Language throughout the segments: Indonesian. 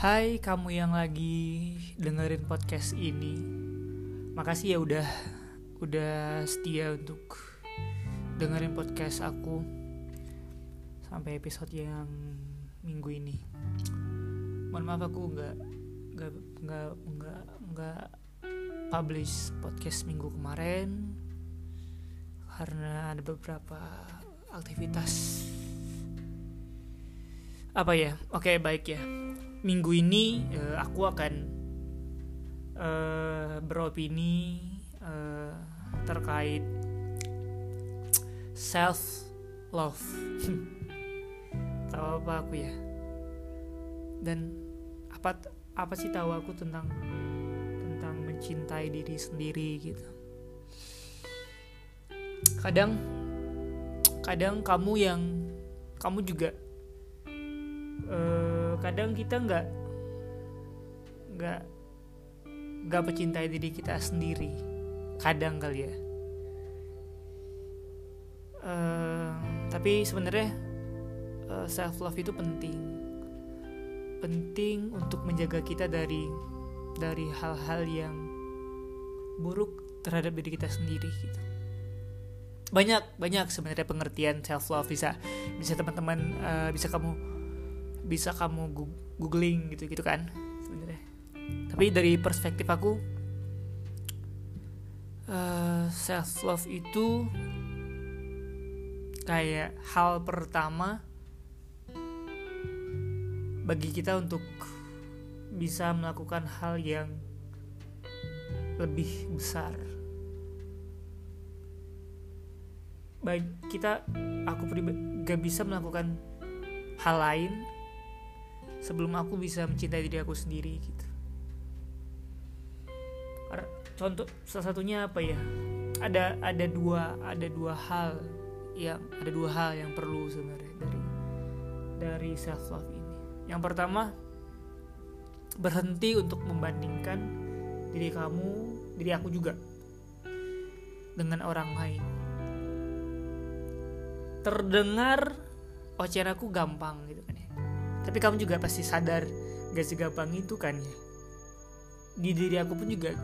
Hai kamu yang lagi dengerin podcast ini. Makasih ya udah Udah setia untuk Dengerin podcast aku Sampai episode yang Minggu ini. Mohon maaf aku nggak nggak nggak nggak nggak publish podcast minggu kemarin karena ada beberapa aktivitas apa ya? Oke baik ya. Minggu ini uh, aku akan uh, beropini uh, terkait self love tahu apa aku ya? Dan apa apa sih tahu aku tentang tentang mencintai diri sendiri gitu? Kadang kadang kamu yang kamu juga uh, kadang kita nggak nggak nggak mencintai diri kita sendiri. Kadang kali ya. Uh, tapi sebenarnya uh, self love itu penting. Penting untuk menjaga kita dari dari hal-hal yang buruk terhadap diri kita sendiri gitu. Banyak banyak sebenarnya pengertian self love bisa bisa teman-teman uh, bisa kamu bisa kamu googling gitu gitu kan sebenarnya tapi dari perspektif aku uh, self love itu kayak hal pertama bagi kita untuk bisa melakukan hal yang lebih besar. Baik kita, aku pribadi gak bisa melakukan hal lain sebelum aku bisa mencintai diri aku sendiri gitu. Contoh salah satunya apa ya? Ada ada dua ada dua hal yang ada dua hal yang perlu sebenarnya dari dari self love ini yang pertama, berhenti untuk membandingkan diri kamu, diri aku juga dengan orang lain. Terdengar ocehan aku gampang gitu kan ya. Tapi kamu juga pasti sadar gak segampang itu kan ya. Di diri aku pun juga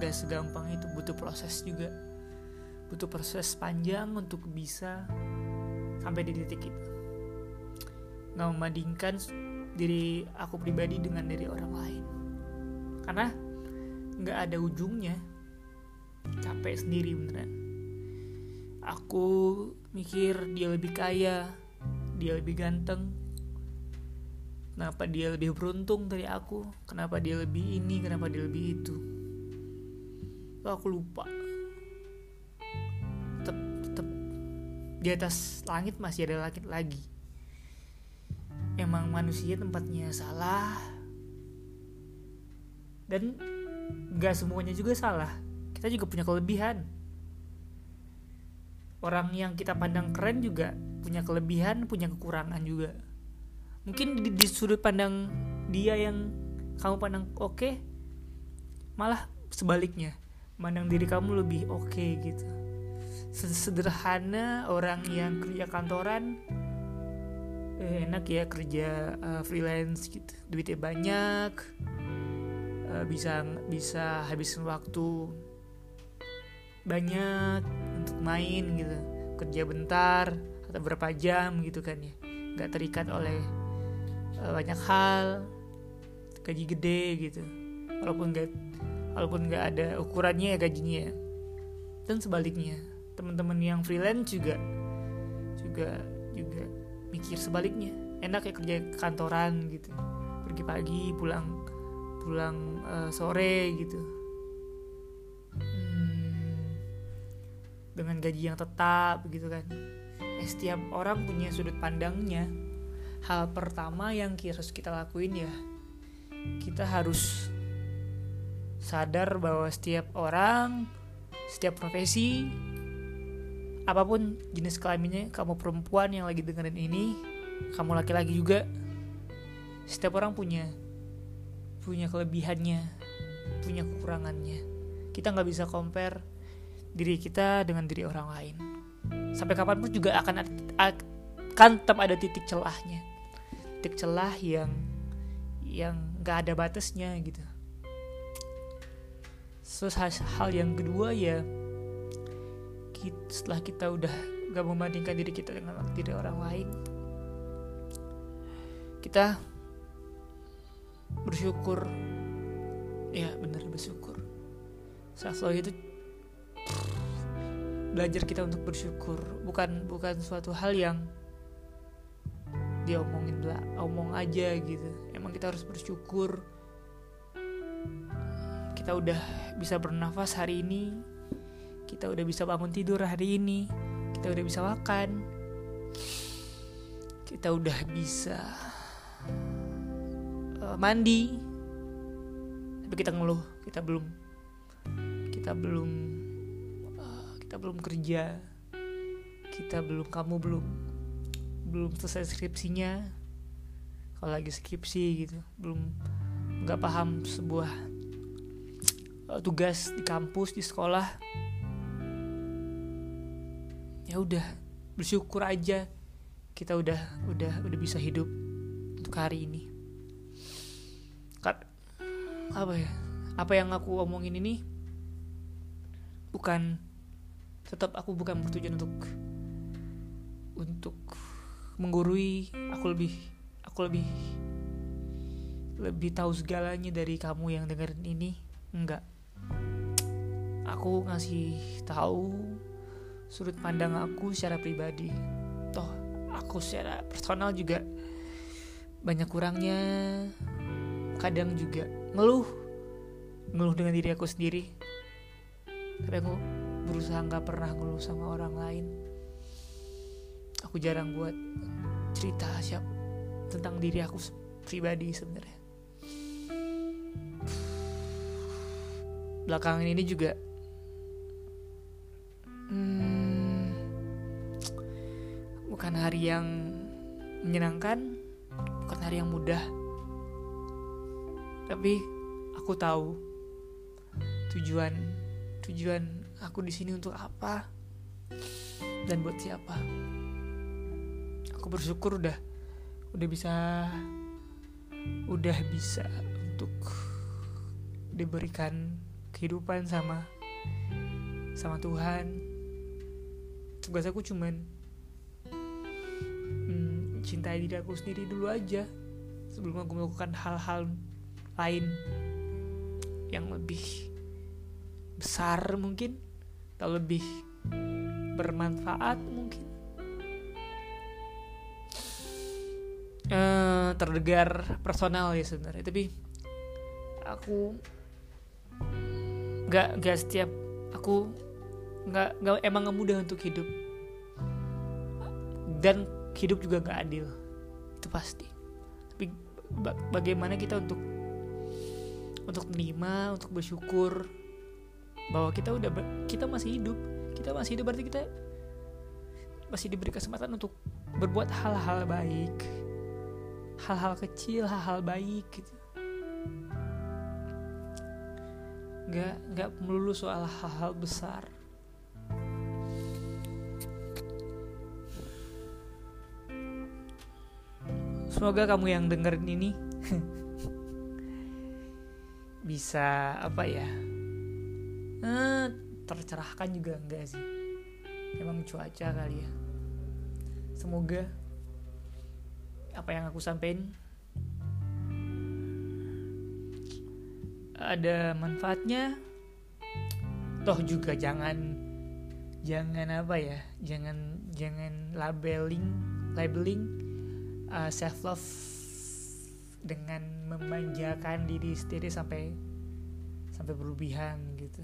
gak segampang itu, butuh proses juga. Butuh proses panjang untuk bisa sampai di titik itu. Gak membandingkan diri aku pribadi dengan diri orang lain karena nggak ada ujungnya capek sendiri beneran aku mikir dia lebih kaya dia lebih ganteng kenapa dia lebih beruntung dari aku? Kenapa dia lebih ini? Kenapa dia lebih itu? Lalu aku lupa. Tetap tetap di atas langit masih ada langit lagi. Emang manusia tempatnya salah. Dan gak semuanya juga salah. Kita juga punya kelebihan. Orang yang kita pandang keren juga punya kelebihan punya kekurangan juga mungkin di, di sudut pandang dia yang kamu pandang oke okay, malah sebaliknya. Pandang diri kamu lebih oke okay, gitu sederhana orang yang kerja kantoran eh, enak ya kerja uh, freelance gitu. Duitnya banyak uh, bisa bisa habisin waktu banyak untuk main gitu. Kerja bentar atau berapa jam gitu kan ya. Nggak terikat oleh banyak hal gaji gede gitu. Walaupun nggak walaupun nggak ada ukurannya ya gajinya ya. dan sebaliknya teman-teman yang freelance juga juga juga mikir sebaliknya. Enak ya kerja kantoran gitu. Pergi pagi pulang pulang uh, sore gitu. Hmm, dengan gaji yang tetap gitu kan. Eh, setiap orang punya sudut pandangnya hal pertama yang harus kita lakuin ya kita harus sadar bahwa setiap orang setiap profesi apa pun jenis kelaminnya kamu perempuan yang lagi dengerin ini kamu laki-laki juga setiap orang punya punya kelebihannya punya kekurangannya. Kita nggak bisa compare diri kita dengan diri orang lain. Sampai kapan pun juga akan akan tetap ada titik celahnya titik celah yang yang nggak ada batasnya gitu. Terus hal yang kedua ya setelah kita udah gak membandingkan diri kita dengan diri orang lain kita bersyukur. Ya bener bersyukur. Love itu belajar kita untuk bersyukur. Bukan bukan suatu hal yang dia omongin lah omong aja gitu. Emang kita harus bersyukur. Kita udah bisa bernafas hari ini. Kita udah bisa bangun tidur hari ini. Kita udah bisa makan. Kita udah bisa uh, mandi. Tapi kita ngeluh kita belum kita belum uh, kita belum kerja. Kita belum kamu belum belum selesai skripsinya. Kalau lagi skripsi gitu belum nggak paham sebuah uh, tugas di kampus di sekolah. Ya udah bersyukur aja kita udah udah udah bisa hidup untuk hari ini. Kat, apa ya? Apa yang aku omongin ini bukan tetap aku bukan bertujuan untuk untuk menggurui aku lebih aku lebih lebih tahu segalanya dari kamu yang dengerin ini. Enggak. Aku ngasih tahu sudut pandang aku secara pribadi. Toh aku secara personal juga banyak kurangnya. Kadang juga ngeluh. Ngeluh dengan diri aku sendiri. Tapi aku berusaha nggak pernah ngeluh sama orang lain aku jarang buat cerita siap tentang diri aku pribadi sebenarnya. Belakangan ini juga hmm, bukan hari yang menyenangkan bukan hari yang mudah. Tapi aku tahu tujuan tujuan aku di sini untuk apa dan buat siapa aku bersyukur udah udah bisa udah bisa untuk diberikan kehidupan sama sama Tuhan. Tugas aku cuman hmm, cintai diri aku sendiri dulu aja sebelum aku melakukan hal-hal lain yang lebih besar mungkin atau lebih bermanfaat mungkin uh, terdengar personal ya sebenarnya. Tapi aku nggak nggak setiap aku nggak nggak emang nggak mudah untuk hidup. Dan hidup juga nggak adil. Itu pasti. Tapi bagaimana kita untuk untuk menerima untuk bersyukur bahwa kita udah kita masih hidup. Kita masih hidup berarti kita masih diberi kesempatan untuk berbuat hal-hal baik hal-hal kecil hal-hal baik gitu. Nggak nggak melulu soal hal-hal besar. Semoga kamu yang dengerin ini bisa apa ya eh, tercerahkan juga enggak sih? Emang cuaca kali ya. Semoga apa yang aku sampaikan? Ada manfaatnya. Toh juga jangan jangan apa ya jangan jangan labeling labeling uh, self love dengan memanjakan diri sendiri sampai sampai berlebihan gitu.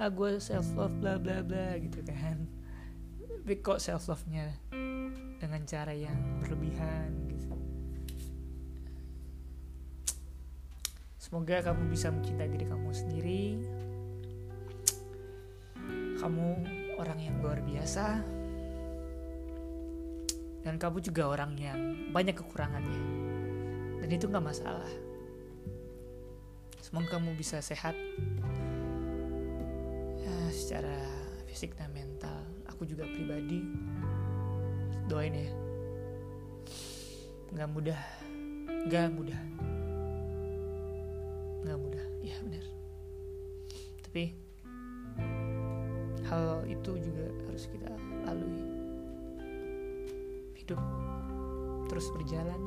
Ah gue self love bla bla bla gitu kan. Tapi kok self love nya dengan cara yang berlebihan gitu. Semoga kamu bisa mencintai diri kamu sendiri. Kamu orang yang luar biasa. Dan kamu juga orang yang banyak kekurangannya. Dan itu nggak masalah. Semoga kamu bisa sehat ya, secara fisik dan mental. Aku juga pribadi doain ya. Nggak mudah. Nggak mudah. Nggak mudah. Ya benar. Tapi hal itu juga harus kita lalui. Hidup terus berjalan.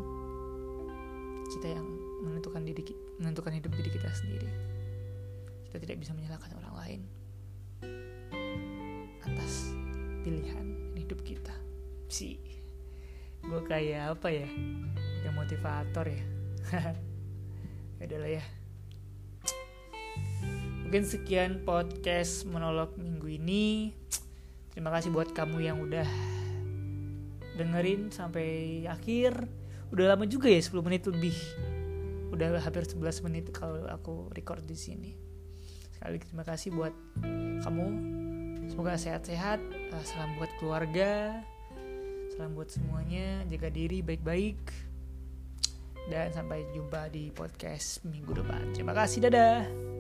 Kita yang menentukan diri menentukan hidup diri kita sendiri. Kita tidak bisa menyalahkan orang lain atas pilihan hidup kita si gue kayak apa ya yang motivator ya. Adalah ya. Mungkin sekian podcast monolog minggu ini. Terima kasih buat kamu yang udah dengerin sampai akhir. Udah lama juga ya 10 menit lebih. Udah hampir 11 menit kalau aku record di sini. Sekali terima kasih buat kamu. Semoga sehat-sehat. Eh, salam buat keluarga salam buat semuanya. Jaga diri baik-baik. Dan sampai jumpa di podcast minggu depan. Terima kasih dadah